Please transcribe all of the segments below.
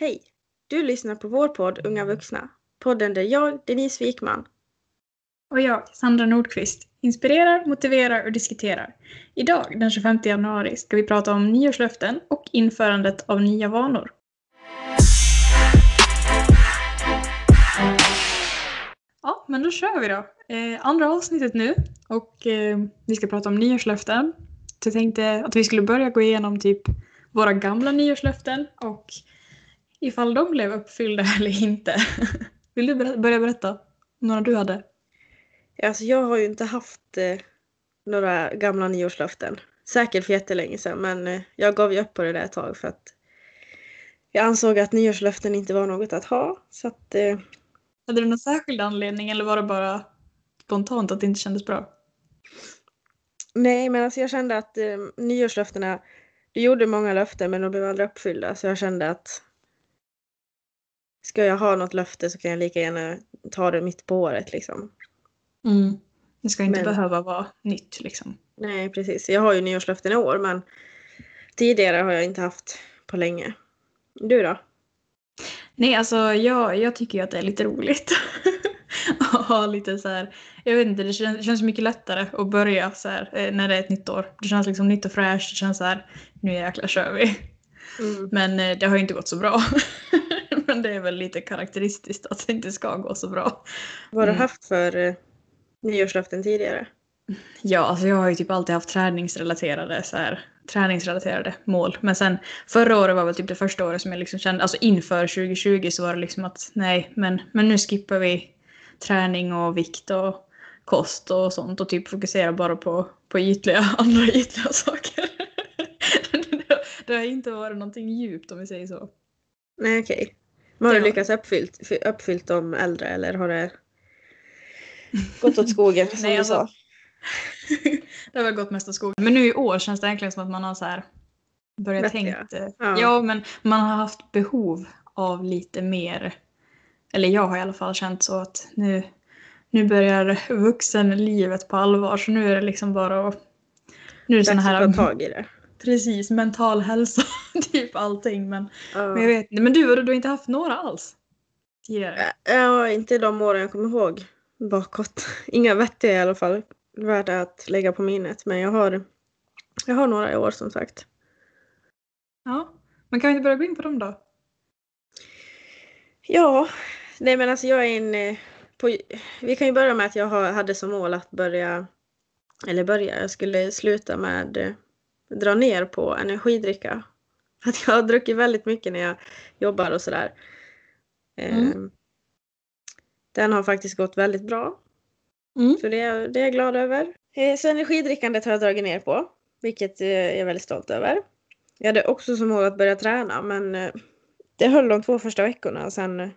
Hej! Du lyssnar på vår podd Unga vuxna. Podden där jag, Denise Wikman, Och jag, Sandra Nordqvist, inspirerar, motiverar och diskuterar. Idag, den 25 januari, ska vi prata om nyårslöften och införandet av nya vanor. Ja, men då kör vi då. Eh, andra avsnittet nu och eh, vi ska prata om nyårslöften. Så jag tänkte att vi skulle börja gå igenom typ våra gamla nyårslöften och ifall de blev uppfyllda eller inte. Vill du ber- börja berätta några du hade? Alltså jag har ju inte haft eh, några gamla nyårslöften. Säkert för jättelänge sedan men eh, jag gav ju upp på det där ett tag för att jag ansåg att nyårslöften inte var något att ha. Så att, eh, Hade du någon särskild anledning eller var det bara spontant att det inte kändes bra? nej men alltså jag kände att eh, nyårslöftena, du gjorde många löften men de blev aldrig uppfyllda så jag kände att ska jag ha något löfte så kan jag lika gärna ta det mitt på året liksom. Det ska inte Men- behöva vara nytt liksom. Nej precis, jag har ju nyårslöften i år men tidigare har jag inte haft på länge. Du då? Nej, alltså jag, jag tycker ju att det är lite roligt. att ha lite så här, jag vet inte, det känns, känns mycket lättare att börja så här eh, när det är ett nytt år. Det känns liksom nytt och fräscht, det känns så här, nu jäklar kör vi. Men eh, det har ju inte gått så bra. Men det är väl lite karaktäristiskt att det inte ska gå så bra. Vad har du Mm. haft för eh, nyårslöften tidigare? Ja, alltså jag har ju typ alltid haft träningsrelaterade, så här, träningsrelaterade mål. Men sen förra året var väl typ det första året som jag liksom kände, alltså inför 2020 så var det liksom att nej, men, men nu skippar vi träning och vikt och kost och sånt och typ fokuserar bara på, på ytliga, andra ytliga saker. det, det har inte varit någonting djupt om vi säger så. Nej okej. Men har du lyckats uppfyllt, uppfyllt de äldre eller har det gått åt skogen som Nej, du alltså- sa? det har väl gått mest av skogen. Men nu i år känns det egentligen som att man har så här börjat tänkt. eh, Ja. Ja. men man har haft behov av lite mer. Eller jag har i alla fall känt så att nu, nu börjar vuxenlivet på allvar. Så nu är det liksom bara att... Nu är det såna Dags här... att ta tag i det. Precis, mental hälsa. typ allting. Men, Ja. men jag vet inte. Men du, du har inte haft några alls? Tidigare? Ja, inte de åren jag kommer ihåg bakåt. Inga vettiga i alla fall. Värda att lägga på minnet. Men jag har, jag har några i år som sagt. Ja. Men kan vi inte börja gå in på dem då? Ja, nej men alltså jag är en... eh, På, vi kan ju börja med att jag hade som mål att börja... Eller börja, jag skulle sluta med... Dra ner på energidricka. För att jag har druckit väldigt mycket när jag jobbar och sådär. Mm. Den har faktiskt gått väldigt bra. Mm. Så det är, det är jag glad över. Eh, Så energidrickandet har jag dragit ner på. Vilket eh, jag är väldigt stolt över. Jag hade också som mål att börja träna men eh, det höll de två första veckorna sen,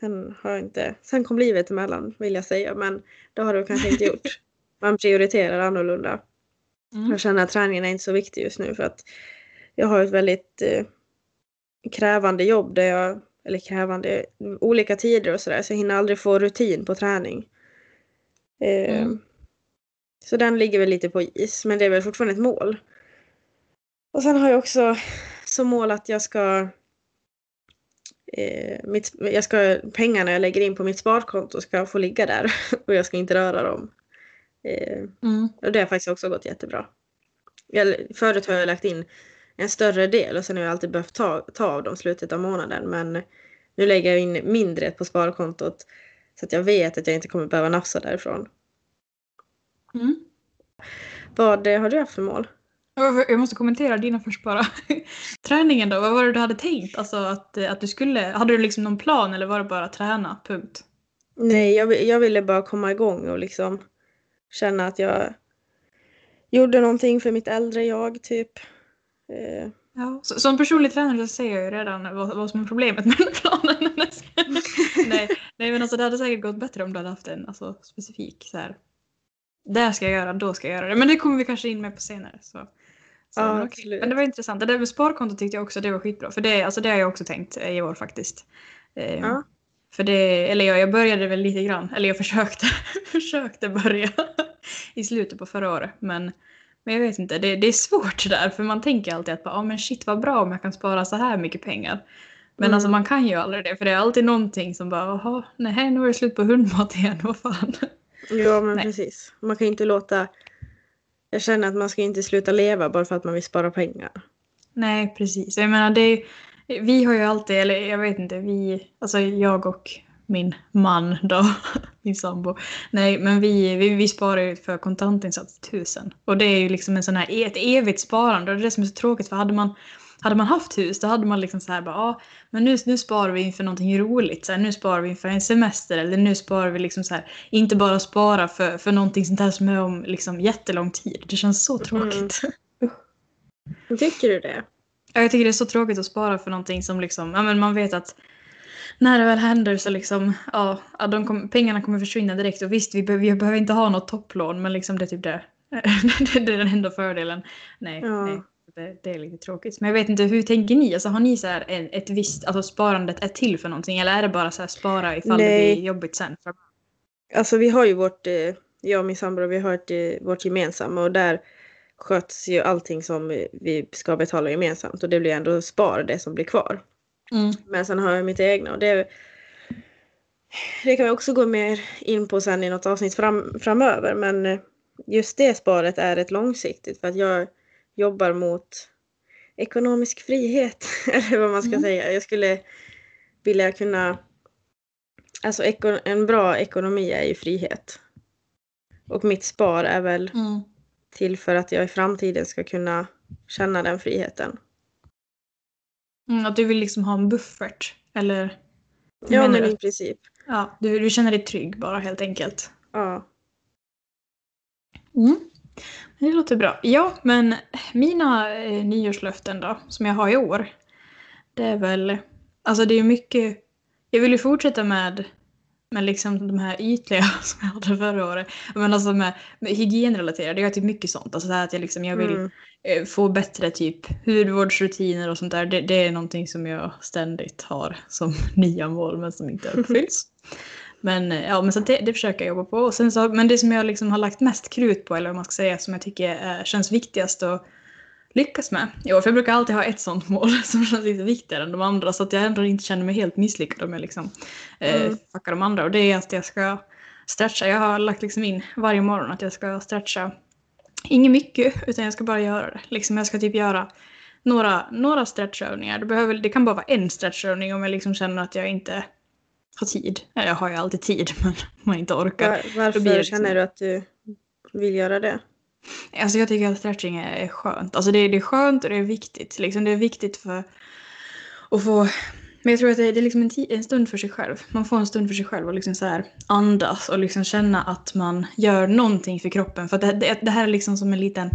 sen har jag inte... Sen kom livet emellan vill jag säga men det har det kanske inte gjort. Man prioriterar annorlunda. Mm. Jag känner att träningen är inte så viktig just nu för att jag har ett väldigt eh, krävande jobb där jag, eller krävande, olika tider och sådär så jag hinner aldrig få rutin på träning. Eh, Mm. Så den ligger väl lite på is men det är väl fortfarande ett mål. Och sen har jag också som mål att jag ska eh, mitt, jag ska, pengarna jag lägger in på mitt sparkonto ska få ligga där och jag ska inte röra dem. Eh, Mm. och det har faktiskt också gått jättebra. Jag, förut har jag lagt in en större del och sen har jag alltid behövt ta, ta av dem slutet av månaden. Men nu lägger jag in mindre på sparkontot så att jag vet att jag inte kommer behöva nafsa därifrån. Mm. Vad eh, har du haft för mål? Jag måste kommentera dina först bara. Träningen då, vad var det du hade tänkt? Alltså att, att du skulle, hade du liksom någon plan eller var det bara träna, punkt? Nej, jag, jag ville bara komma igång och liksom känna att jag gjorde någonting för mitt äldre jag typ. Eh, Ja. Så, som personlig tränare så ser jag ju redan vad, vad som är problemet med den planen. nej, nej men alltså det hade säkert gått bättre om du hade haft en alltså, specifik så här. Det ska jag göra, då ska jag göra det. Men det kommer vi kanske in med på senare. Så. Så, Ja, men, men det var intressant. Det där med sparkonto tyckte jag också det var skitbra. För det, alltså, det har jag också tänkt i år faktiskt. Eh, Ja. För det, eller ja, jag började väl lite grann, eller jag försökte, försökte börja i slutet på förra året. Men, men jag vet inte, det, det är svårt där för man tänker alltid att bara, ah, men shit vad bra om jag kan spara så här mycket pengar. Men Mm. alltså man kan ju aldrig det för det är alltid någonting som bara jaha, nej nu är det slut på hundmat igen, vad fan. Ja men Nej. precis. Man kan ju inte låta... Jag känner att man ska inte sluta leva bara för att man vill spara pengar. Nej, precis. Jag menar, det är, vi har ju alltid, eller jag vet inte, vi, alltså jag och min man då, min sambo. Nej, men vi, vi, vi sparar ju för kontantinsats tusen. Och det är ju liksom en sån här, e-, ett evigt sparande och det är det som är så tråkigt för hade man hade man haft hus då hade man liksom så här bara, ja, men nu, nu sparar vi inför någonting roligt. Så här, nu sparar vi inför en semester eller nu sparar vi liksom så här, inte bara spara för, för någonting sånt här som är om liksom jättelång tid. Det känns så tråkigt. Mm. Tycker du det? Ja, jag tycker det är så tråkigt att spara för någonting som liksom, ja men man vet att när det väl händer så liksom, ja, de kom, pengarna kommer försvinna direkt och visst vi, be, vi behöver inte ha något topplån men liksom det är typ det. det är den enda fördelen. Nej, Ja. nej det, det är lite tråkigt. Men jag vet inte, hur tänker ni? Alltså har ni så här ett visst, alltså sparandet är till för någonting eller är det bara så här spara ifall Nej. det blir jobbigt sen? Alltså vi har ju vårt, eh, jag och min sambo, vi har ett, eh, vårt gemensamma och där sköts ju allting som vi ska betala gemensamt och det blir ändå spar det som blir kvar. Mm. Men sen har jag mitt egna och det, det kan vi också gå mer in på sen i något avsnitt fram, framöver men eh, just det sparet är ett långsiktigt för att jag jobbar mot ekonomisk frihet eller vad man ska Mm. säga. Jag skulle vilja kunna Alltså en bra ekonomi är ju frihet. Och mitt spar är väl Mm. Till för att jag i framtiden ska kunna känna den friheten. Mm, att du vill liksom ha en buffert eller? Ja men du? i princip. Ja, du, du känner dig trygg bara helt enkelt. Ja. Mm. Det låter bra. Ja, men mina eh, nyårslöften då, som jag har i år. Det är väl, alltså det är mycket, jag vill ju fortsätta med, med liksom de här ytliga som jag hade förra året. Men alltså med, med hygienrelaterade, jag har typ mycket sånt. Alltså så att jag liksom, jag vill Mm. eh, få bättre typ hudvårdsrutiner och sånt där. Det, det är någonting som jag ständigt har som nya mål men som inte uppfylls. Men eh, ja, men så det, det försöker jag jobba på. Och sen så, men det som jag liksom har lagt mest krut på, eller vad man ska säga, som jag tycker eh, känns viktigast att lyckas med. Jo, för jag brukar alltid ha ett sånt mål som känns lite viktigare än de andra så att jag ändå inte känner mig helt misslyckad om jag liksom eh, Mm. fuckar de andra. Och det är att jag ska stretcha. Jag har lagt liksom in varje morgon att jag ska stretcha. Inget mycket, utan jag ska bara göra det. Liksom jag ska typ göra några, några stretchövningar. Det, behöver, det kan bara vara en stretchövning om jag liksom känner att jag inte har tid. Ja, Jag har ju alltid tid, men man inte orkar. Var, varför det liksom- känner du att du vill göra det? Alltså jag tycker att stretching är skönt. Alltså det, är- det är skönt och det är viktigt. Liksom det är viktigt för att få... Men jag tror att det är, det är liksom en, en stund för sig själv. Man får en stund för sig själv och liksom så här andas och liksom känna att man gör någonting för kroppen. För att det, det, det här är liksom som en liten...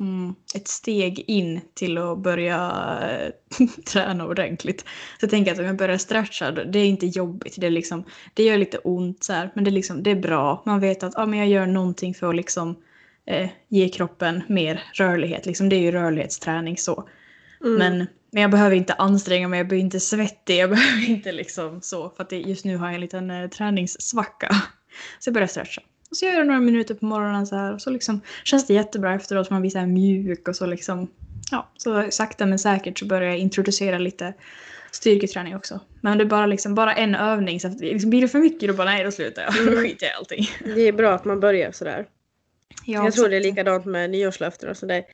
Mm, ett steg in till att börja eh, träna ordentligt. Så jag tänker att om jag börjar stretcha, det är inte jobbigt. Det, är liksom, det gör lite ont så här, men det är, liksom, det är bra. Man vet att ah, men jag gör någonting för att liksom eh, ge kroppen mer rörlighet. Liksom, det är ju rörlighetsträning så. Mm. Men, men jag behöver inte anstränga mig, jag blir inte svettig, jag behöver inte liksom så. För att det, just nu har jag en liten eh, träningssvacka. Så jag börjar stretcha. Och så gör jag några minuter på morgonen så här. Och så liksom känns det jättebra efteråt, man blir så här mjuk och så liksom. Ja, så sakta men säkert så börjar jag introducera lite styrketräning också. Men det är bara liksom bara en övning. Så att, liksom, blir det för mycket då bara nej, då slutar jag. Då Mm. skiter jag i allting. Det är bra att man börjar sådär. Ja, jag tror det är likadant med nyårslöften och sådär.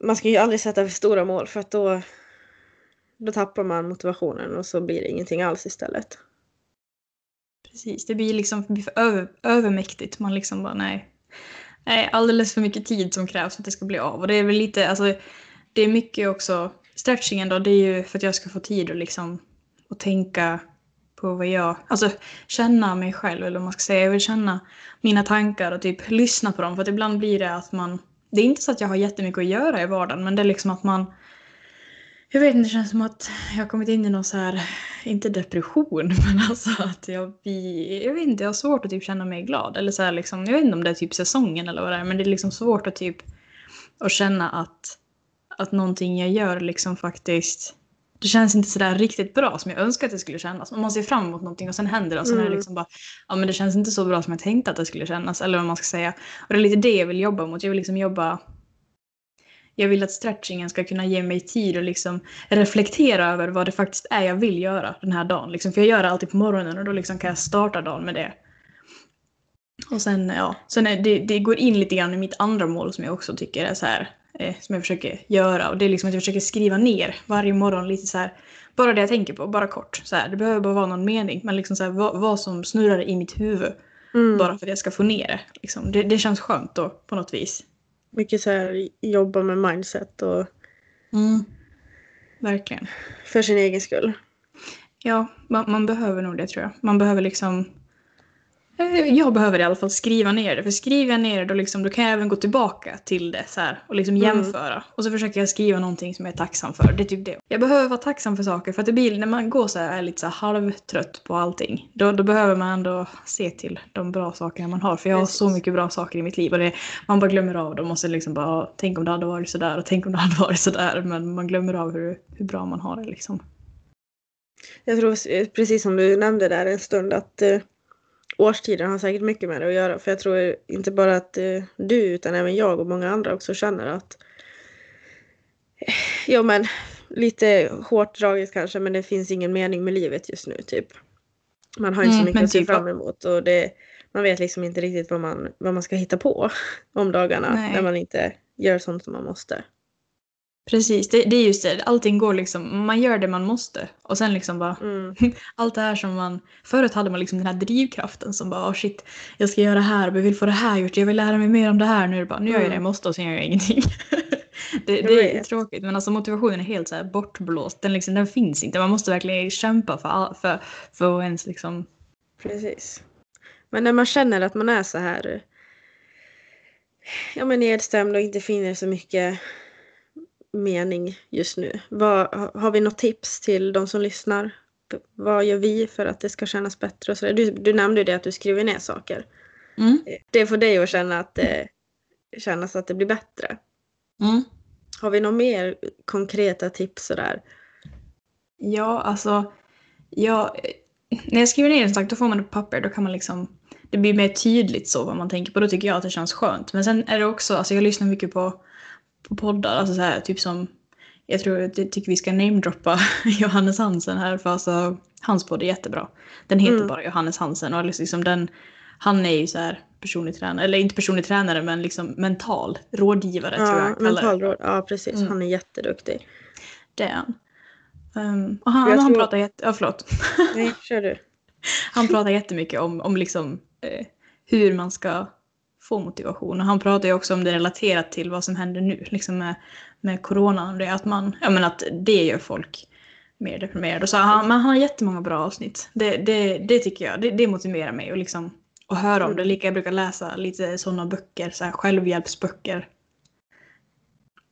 Man ska ju aldrig sätta för stora mål för att då, då tappar man motivationen och så blir det ingenting alls istället. Precis, det blir liksom det blir för över, övermäktigt. Man liksom bara nej. Nej, alldeles för mycket tid som krävs för att det ska bli av. Och det är väl lite, alltså det är mycket också, stretchingen då, det är ju för att jag ska få tid att liksom att tänka på vad jag, alltså känna mig själv eller vad man ska säga. Jag vill känna mina tankar och typ lyssna på dem. För att ibland blir det att man, det är inte så att jag har jättemycket att göra i vardagen men det är liksom att man jag vet inte, det känns som att jag har kommit in i någon så här, inte depression, men alltså att jag blir, jag vet inte, jag har svårt att typ känna mig glad. Eller så här liksom, jag vet inte om det är typ säsongen eller vad det är, men det är liksom svårt att typ, att känna att, att någonting jag gör liksom faktiskt, det känns inte sådär riktigt bra som jag önskar att det skulle kännas. Man ser fram emot någonting och sen händer det och sen är det Mm. liksom bara, ja men det känns inte så bra som jag tänkte att det skulle kännas, eller vad man ska säga. Och det är lite det jag vill jobba mot, jag vill liksom jobba jag vill att stretchingen ska kunna ge mig tid och liksom reflektera över vad det faktiskt är jag vill göra den här dagen. Liksom, för jag gör det alltid på morgonen och då liksom kan jag starta dagen med det. Och sen, ja, sen det, det går in lite grann i mitt andra mål som jag också tycker är så här, eh, som jag försöker göra. Och det är liksom att jag försöker skriva ner varje morgon lite så här, bara det jag tänker på, bara kort. Så här, det behöver bara vara någon mening, men liksom så här, vad, vad som snurrar i mitt huvud. Mm. Bara för att jag ska få ner det. Liksom. det. Det känns skönt då på något vis. Mycket så här jobba med mindset och Mm. Verkligen. för sin egen skull. Ja, man, man behöver nog det tror jag. Man behöver liksom... eh, Jag behöver i alla fall skriva ner det. För skriver jag ner det då, liksom, då kan jag även gå tillbaka till det så här, och liksom Mm. jämföra. Och så försöker jag skriva någonting som jag är tacksam för. Det är typ det. Jag behöver vara tacksam för saker. För att det blir, när man går så här, är lite så här halvtrött på allting. Då, då behöver man ändå se till de bra sakerna man har. För jag har så Precis. mycket bra saker i mitt liv. Och det, man bara glömmer av dem. Och sen liksom bara, "Ah, tänk om det hade varit sådär. Och tänk om det hade varit sådär. Men man glömmer av hur, hur bra man har det liksom. Jag tror eh, precis som du nämnde där en stund att årstiden har säkert mycket med det att göra. För jag tror inte bara att eh, du utan även jag och många andra också känner att eh, ja men lite hårt draget kanske men det finns ingen mening med livet just nu typ. Man har inte så Mm, mycket men att se typ- fram emot och det, man vet liksom inte riktigt vad man, vad man ska hitta på om dagarna Nej. när man inte gör sånt som man måste. Precis, det, det är just det. Allting går liksom, man gör det man måste. Och sen liksom bara, Mm. allt det här som man... Förut hade man liksom den här drivkraften som bara, oh shit, jag ska göra det här, jag vill få det här gjort, jag vill lära mig mer om det här. Nu är det bara, nu gör jag det jag Mm. måste och sen gör jag ingenting. det, det är tråkigt, men alltså motivationen är helt så bortblåst. Den, liksom, den finns inte. Man måste verkligen kämpa för, all- för, för att ens liksom... Precis. Men när man känner att man är så här ja, men nedstämd och inte finner så mycket mening just nu. Vad, ha- har vi något tips till de som lyssnar? Vad gör vi för att det ska kännas bättre? Och så? Du, du nämnde ju det att du skriver ner saker. Mm. Eh, Det får dig att känna att det kännas att det blir bättre. Mm. Har vi några mer konkreta tips sådär? Ja, alltså... Jag, när jag skriver ner en sak då får man det på papper. Då kan man liksom... Det blir mer tydligt så vad man tänker på. Då tycker jag att det känns skönt. Men sen är det också... Alltså jag lyssnar mycket på, på poddar. Alltså så här, typ som... Jag tror jag tycker vi ska namedroppa Johannes Hansen här. För alltså, hans podd är jättebra. Den heter Mm. bara Johannes Hansen. Och liksom den, han är ju så här personlig tränare. Eller inte personlig tränare men liksom mental rådgivare tror jag Ja, han kallar det. mentalråd. Ja, precis. Mm. Han är jätteduktig. Det är han. Um, och han, han tror- pratar jätte... Ja, förlåt. Nej, kör du. Han pratar jättemycket om, om liksom, eh, hur man ska få motivation. Och han pratar ju också om det relaterat till vad som händer nu liksom med, med coronan. Det är att, man, ja, men att det gör folk mer deprimerade. Så han, men han har jättemånga bra avsnitt. Det, det, det tycker jag, det, det motiverar mig att liksom, att höra om det. Lika jag brukar läsa lite sådana böcker, så här självhjälpsböcker.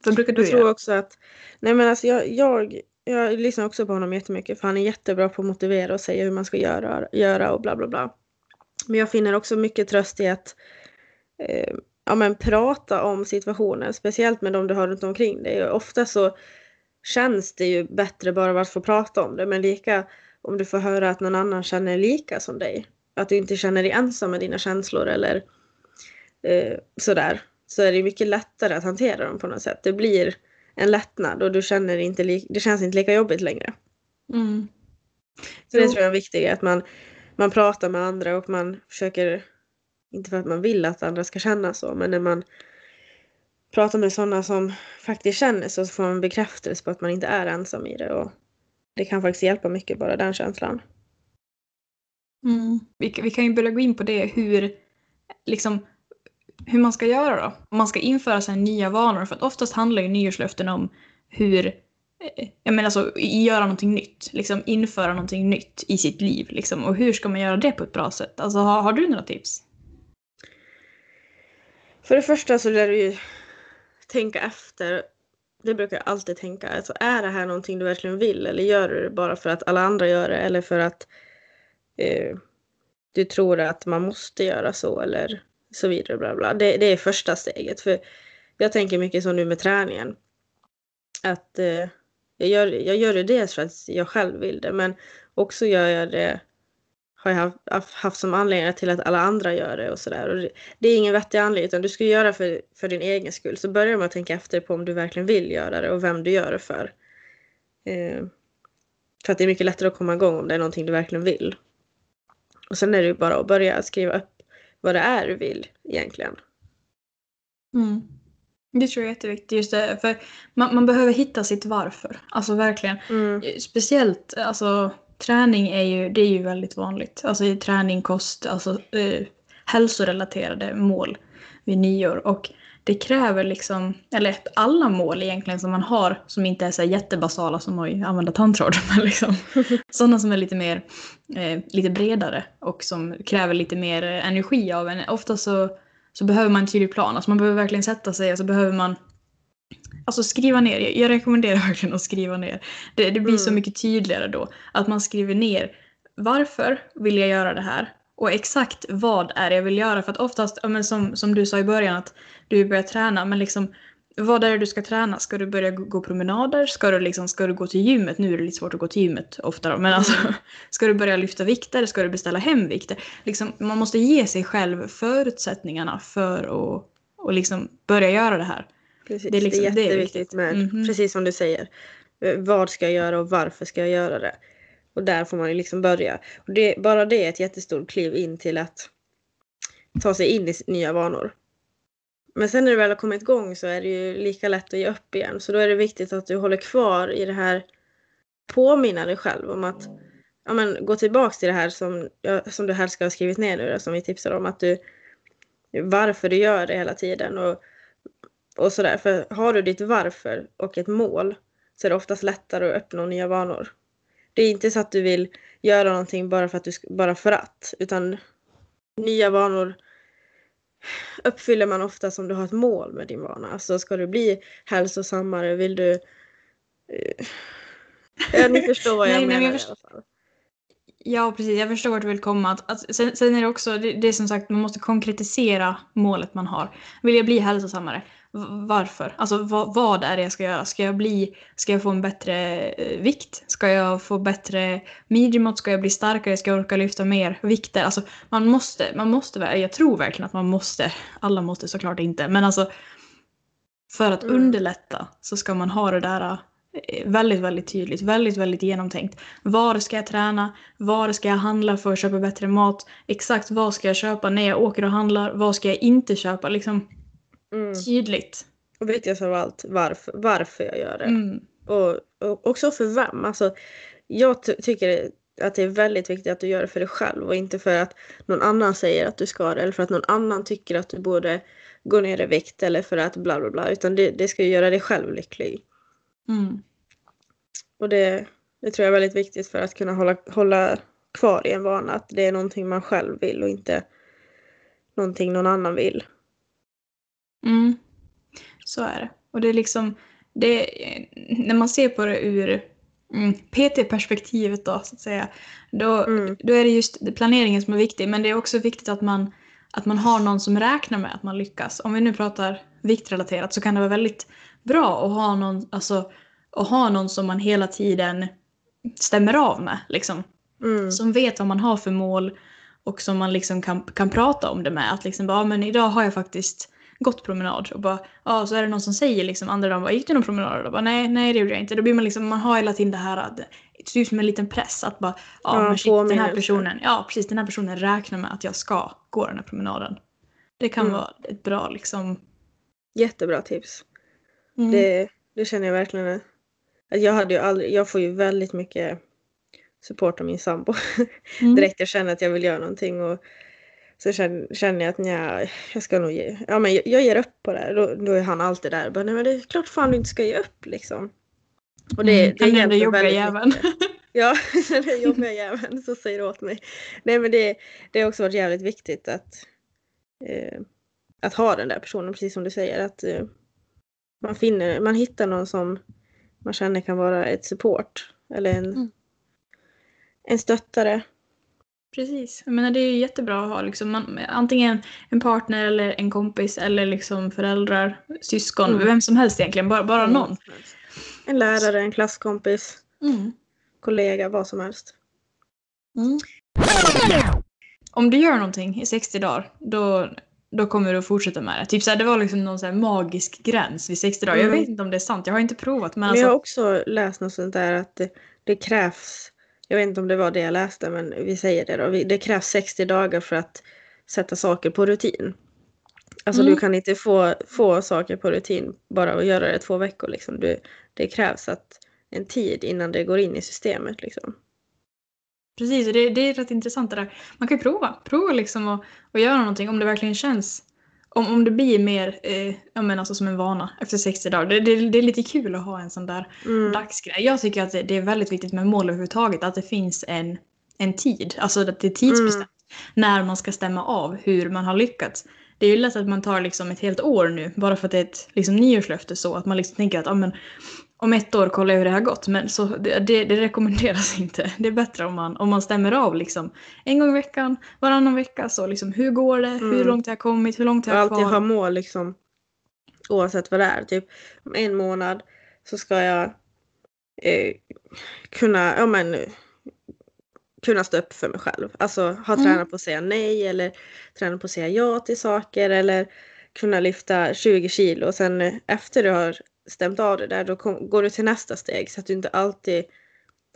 Vad brukar du Jag tror göra? också att, nej men alltså jag, jag, jag lyssnar också på honom jättemycket för han är jättebra på att motivera och säga hur man ska göra, göra och bla bla bla. Men jag finner också mycket tröst i att eh, ja, men prata om situationen, speciellt med de du har runt omkring dig. Ofta så känns det ju bättre bara att få prata om det, men lika om du får höra att någon annan känner lika som dig. Att du inte känner dig ensam med dina känslor eller eh, sådär. Så är det mycket lättare att hantera dem på något sätt. Det blir en lättnad och du känner inte det känns inte lika jobbigt längre. Mm. Så det tror jag är viktigt, att man, man pratar med andra och man försöker, inte för att man vill att andra ska känna så, men när man pratar med sådana som faktiskt känner så, så får man bekräftelse på att man inte är ensam i det. Och det kan faktiskt hjälpa mycket, bara den känslan. Mm. Vi, vi kan ju börja gå in på det hur, liksom, hur man ska göra då. Om man ska införa sig nya vanor. För att oftast handlar ju nyårslöften om hur, eh, jag menar alltså göra någonting nytt. Liksom införa någonting nytt i sitt liv. Liksom. Och hur ska man göra det på ett bra sätt? Alltså har, har du några tips? För det första så lär du ju tänka efter. Det brukar jag alltid tänka. Alltså, är det här någonting du verkligen vill eller gör du det bara för att alla andra gör det eller för att eh, du tror att man måste göra så eller så vidare. Bla bla. Det, det är första steget. För jag tänker mycket så nu med träningen. Att eh, jag, gör, jag gör det dels för att jag själv vill det men också gör jag det har jag haft, haft som anledning till att alla andra gör det och sådär. Det, det är ingen vettig anledning utan du ska göra det för, för din egen skull. Så börja med att tänka efter på om du verkligen vill göra det och vem du gör det för. Eh, för att det är mycket lättare att komma igång om det är någonting du verkligen vill. Och sen är det ju bara att börja skriva upp vad det är du vill egentligen. Mm. Det tror jag är jätteviktigt. Just det, för man, man behöver hitta sitt varför. Alltså verkligen. Mm. Speciellt alltså, träning är ju, det är ju väldigt vanligt. Alltså träning, kost, alltså eh, hälsorelaterade mål vid nyår. Och det kräver liksom, eller alla mål egentligen som man har som inte är så jättebasala som att använda tandtråd. Men liksom, sådana som är lite mer, eh, lite bredare och som kräver lite mer eh, energi av en. Ofta så, så behöver man en tydlig plan. Alltså man behöver verkligen sätta sig och så behöver man Alltså skriva ner, jag rekommenderar verkligen att skriva ner. Det, det blir mm. så mycket tydligare då. Att man skriver ner varför vill jag göra det här? Och exakt vad är det jag vill göra? För att oftast, men som, som du sa i början, att du börjar träna, men liksom vad är det du ska träna? Ska du börja gå promenader? Ska du, liksom, ska du gå till gymmet? Nu är det lite svårt att gå till gymmet ofta då, men alltså mm. ska du börja lyfta vikter? Ska du beställa hem vikter? Liksom, man måste ge sig själv förutsättningarna för att och liksom börja göra det här. Precis, det är, liksom, det är jätteviktigt med, mm -hmm. precis som du säger, vad ska jag göra och varför ska jag göra det? Och där får man ju liksom börja. Och det, bara det är ett jättestort kliv in till att ta sig in i nya vanor. Men sen när du väl har kommit igång så är det ju lika lätt att ge upp igen. Så då är det viktigt att du håller kvar i det här, påminna dig själv om att ja, men, gå tillbaks till det här som, som du helst ska ha skrivit ner nu som vi tipsar om. Att du, varför du gör det hela tiden och, och sådär. För har du ditt varför och ett mål så är det oftast lättare att uppnå nya vanor. Det är inte så att du vill göra någonting bara för att, du, bara för att utan nya vanor uppfyller man ofta som du har ett mål med din vana. Alltså ska du bli hälsosammare, vill du... Eh, ja, ni förstår vad jag nej, menar nej, jag i alla fall. Ja, precis. Jag förstår vart du vill komma. Att, att, sen, sen, är det också, det, det, är som sagt, man måste konkretisera målet man har. Vill jag bli hälsosammare? Varför? Alltså vad, vad, är det jag ska göra? Ska jag, bli, ska jag få en bättre eh, vikt? Ska jag få bättre midjemått? Ska jag bli starkare? Ska jag orka lyfta mer vikter? Alltså man måste, man måste, jag tror verkligen att man måste, alla måste såklart inte, men alltså för att mm. underlätta så ska man ha det där eh, väldigt, väldigt tydligt, väldigt, väldigt genomtänkt. Var ska jag träna? Var ska jag handla för att köpa bättre mat? Exakt vad ska jag köpa när jag åker och handlar? Vad ska jag inte köpa? Liksom, Mm. Tydligt. Och viktigast av allt, varför, varför jag gör det. Mm. Och, och också för vem. Alltså, jag tycker att det är väldigt viktigt att du gör det för dig själv och inte för att någon annan säger att du ska det eller för att någon annan tycker att du borde gå ner i vikt eller för att bla bla bla. Utan det, det ska göra dig själv lycklig. Mm. Och det, det tror jag är väldigt viktigt för att kunna hålla, hålla kvar i en vana. Att det är någonting man själv vill och inte någonting någon annan vill. Mm. Så är det. Och det är liksom, det, när man ser på det ur mm, PT-perspektivet då, så att säga, då, mm. då är det just planeringen som är viktig. Men det är också viktigt att man, att man har någon som räknar med att man lyckas. Om vi nu pratar viktrelaterat så kan det vara väldigt bra att ha någon, alltså, att ha någon som man hela tiden stämmer av med. Liksom. Mm. Som vet vad man har för mål och som man liksom kan, kan prata om det med. Att liksom bara, men idag har jag faktiskt gått promenad och bara, ja så är det någon som säger liksom andra dagen, gick du någon promenad? Och bara, nej, nej det gjorde jag inte. Då blir man liksom, man har hela tiden det här, typ som en liten press att bara, ja, ja men shit, den här personen, ja precis den här personen räknar med att jag ska gå den här promenaden. Det kan mm. vara ett bra liksom. Jättebra tips. Mm. Det, det känner jag verkligen. Att jag hade ju aldrig, jag får ju väldigt mycket support av min sambo. Mm. Direkt jag känner att jag vill göra någonting och så känner jag att nja, jag ska nog ge, ja men jag, jag ger upp på det. Då, då är han alltid där. Bara, nej men det är klart fan du inte ska ge upp liksom. Och det, mm, det är den jobbiga jäveln. Ja, den jobbiga jäveln så säger åt mig. Nej men det, det har också varit jävligt viktigt att, eh, att ha den där personen, precis som du säger. Att eh, man, finner, man hittar någon som man känner kan vara ett support. Eller en, mm. en stöttare Precis. Jag menar, det är jättebra att ha liksom, man, antingen en partner eller en kompis eller liksom föräldrar, syskon, mm. vem som helst egentligen, bara, bara mm. någon. En lärare, en klasskompis, mm. kollega, vad som helst. Mm. Om du gör någonting i 60 dagar, då, då kommer du att fortsätta med det. Typ så här, det var liksom någon så här magisk gräns vid 60 dagar. Jag Mm. vet inte om det är sant, jag har inte provat. Men Men alltså, jag har också läst något sånt där att det, det krävs, jag vet inte om det var det jag läste, men vi säger det då. Det krävs 60 dagar för att sätta saker på rutin. Alltså Mm. du kan inte få, få saker på rutin bara och göra det två veckor liksom. Du, det krävs att en tid innan det går in i systemet liksom. Precis, och det, det är rätt intressant det där. Man kan ju prova. Prova liksom att, att göra någonting om det verkligen känns. Om, om det blir mer eh, ja, men alltså som en vana efter 60 dagar. Det, det, det är lite kul att ha en sån där Mm. dagsgrej. Jag tycker att det, det är väldigt viktigt med mål överhuvudtaget. Att det finns en, en tid. Alltså att det är tidsbestämt. När man ska stämma av hur man har lyckats. Det är ju lätt att man tar liksom ett helt år nu. Bara för att det är ett liksom, nyårslöfte så. Att man liksom tänker att ja, men, om ett år kollar jag hur det har gått. Men så, det, det, det rekommenderas inte. Det är bättre om man, om man stämmer av liksom, en gång i veckan, varannan vecka. Så liksom, hur går det? Hur Mm. långt har jag kommit? Hur långt har jag alltid kvar? ha mål liksom. Oavsett vad det är. Typ om en månad så ska jag eh, kunna, ja men kunna stå upp för mig själv. Alltså ha Mm. tränat på att säga nej eller träna på att säga ja till saker eller kunna lyfta 20 kilo och sen eh, efter du har stämt av det där då kom, går du till nästa steg så att du inte alltid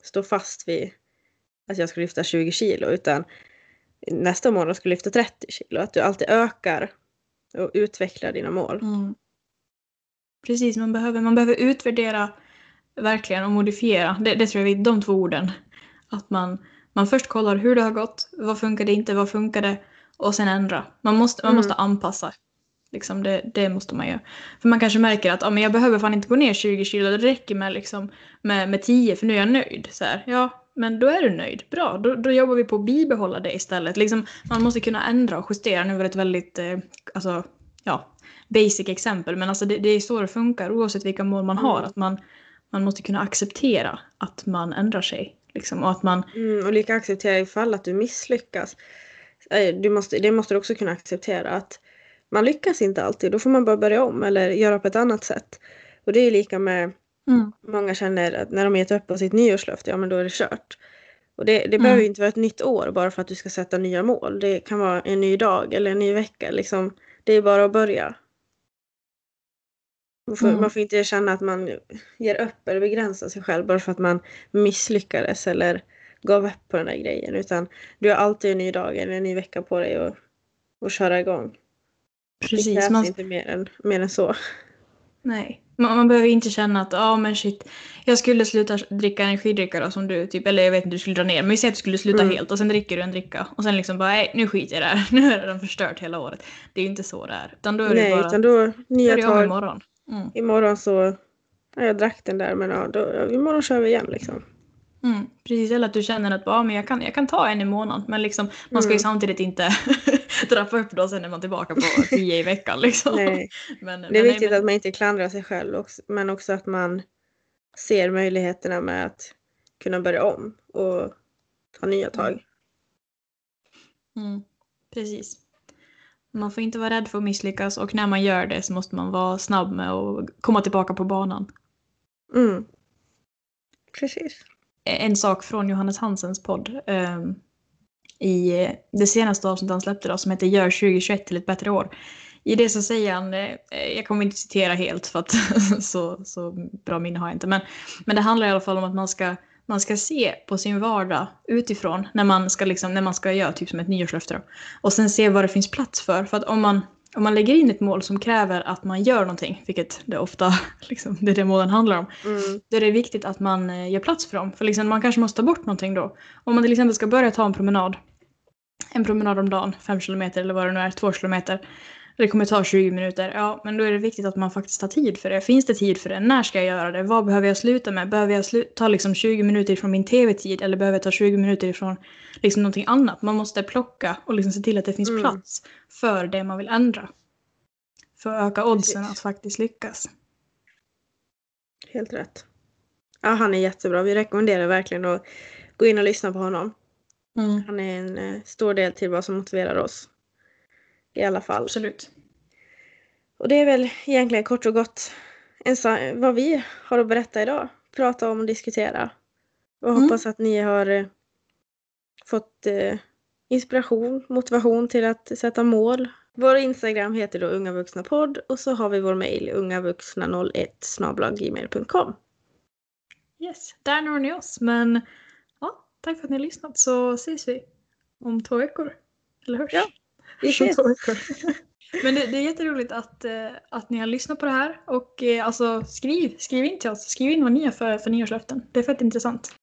står fast vid att jag ska lyfta 20 kilo utan nästa månad ska lyfta 30 kilo. Att du alltid ökar och utvecklar dina mål. Mm. Precis, man behöver, man behöver utvärdera verkligen och modifiera. Det, det tror jag är de två orden. Att man, man först kollar hur det har gått, vad funkade inte, vad funkade och sen ändra. Man måste, man Mm. måste anpassa. Liksom det, det måste man göra. För man kanske märker att ah, men jag behöver fan inte gå ner 20 kilo, det räcker med, liksom, med, med 10 för nu är jag nöjd. Så här, ja, men då är du nöjd. Bra, då, då jobbar vi på att bibehålla det istället. Liksom, man måste kunna ändra och justera. Nu var det ett väldigt eh, alltså, ja, basic exempel, men alltså det, det är så det funkar oavsett vilka mål man har. Mm. Att man, man måste kunna acceptera att man ändrar sig. Liksom, och att man, Mm, och lika acceptera ifall att du misslyckas. Eh, Du måste, det måste du också kunna acceptera att man lyckas inte alltid. Då får man bara börja om eller göra på ett annat sätt. Och det är lika med Många känner att när de gett upp på sitt nyårslöfte, ja men då är det kört. Och det, det Mm. behöver ju inte vara ett nytt år bara för att du ska sätta nya mål. Det kan vara en ny dag eller en ny vecka. Liksom, det är bara att börja. Man får, Mm. man får inte känna att man ger upp eller begränsar sig själv bara för att man misslyckades eller gav upp på den där grejen. Utan du har alltid en ny dag eller en ny vecka på dig att köra igång. Det precis, krävs man, inte mer än, mer än så. nej. Man, man behöver inte känna att ja men shit, jag skulle sluta dricka energidricka då som du, typ, eller jag vet inte, du skulle dra ner, men vi säger att du skulle sluta Mm. helt och sen dricker du en dricka och sen liksom bara nej nu skiter jag i det här, nu är den förstört hela året. Det är ju inte så det är. Utan då är det Nej, bara, utan då nya tag. imorgon. Mm. Imorgon så, ja, jag drack den där men ja, då, ja, imorgon kör vi igen liksom. Mm, precis, eller att du känner att ja, men jag, kan, jag kan ta en i månaden. Men liksom, man ska ju Mm. samtidigt inte trappa upp då sen är man tillbaka på tio i veckan. Liksom. Nej, Men, det är men, viktigt nej, att man inte klandrar sig själv också, men också att man ser möjligheterna med att kunna börja om och ta nya tag. men, mm, precis. Man får inte vara rädd för att misslyckas och när man gör det så måste man vara snabb med att komma tillbaka på banan. Mm. Precis. En sak från Johannes Hansens podd ehm, i det senaste avsnittet han släppte då, som heter Gör 2021 till ett bättre år. I det så säger han, eh, jag kommer inte citera helt för att så, så bra minne har jag inte, men, men det handlar i alla fall om att man ska, man ska se på sin vardag utifrån när man ska, liksom, när man ska göra typ som ett nyårslöfte. Då. Och sen se vad det finns plats för. För att om man, om man lägger in ett mål som kräver att man gör någonting, vilket det ofta liksom, det är det målen handlar om, Mm. då är det viktigt att man eh, gör plats för dem. För liksom, man kanske måste ta bort någonting då. Om man till exempel ska börja ta en promenad, en promenad om dagen, fem kilometer eller vad det nu är, två kilometer. Det kommer ta 20 minuter. Ja, men då är det viktigt att man faktiskt tar tid för det. Finns det tid för det? När ska jag göra det? Vad behöver jag sluta med? Behöver jag slu- ta liksom 20 minuter ifrån min tv-tid eller behöver jag ta 20 minuter ifrån liksom någonting annat? Man måste plocka och liksom se till att det finns Mm. plats för det man vill ändra. För att öka oddsen Precis. att faktiskt lyckas. Helt rätt. Ja, han är jättebra. Vi rekommenderar verkligen att gå in och lyssna på honom. Mm. Han är en eh, stor del till vad som motiverar oss. I alla fall. Absolut. Och det är väl egentligen kort och gott en vad vi har att berätta idag. Prata om och diskutera. Och Mm. hoppas att ni har eh, fått eh, inspiration, motivation till att sätta mål. Vår Instagram heter då Unga Vuxna Podd och så har vi vår mejl ungavuxna01 gmail.com. Yes, där når ni oss. Men ja, tack för att ni har lyssnat så ses vi om två veckor. Eller hörs? Ja, Vi ses! Men det, det är jätteroligt att, eh, att ni har lyssnat på det här och eh, alltså skriv, skriv in till oss. Skriv in vad ni har för, för nyårslöften. Det är fett intressant.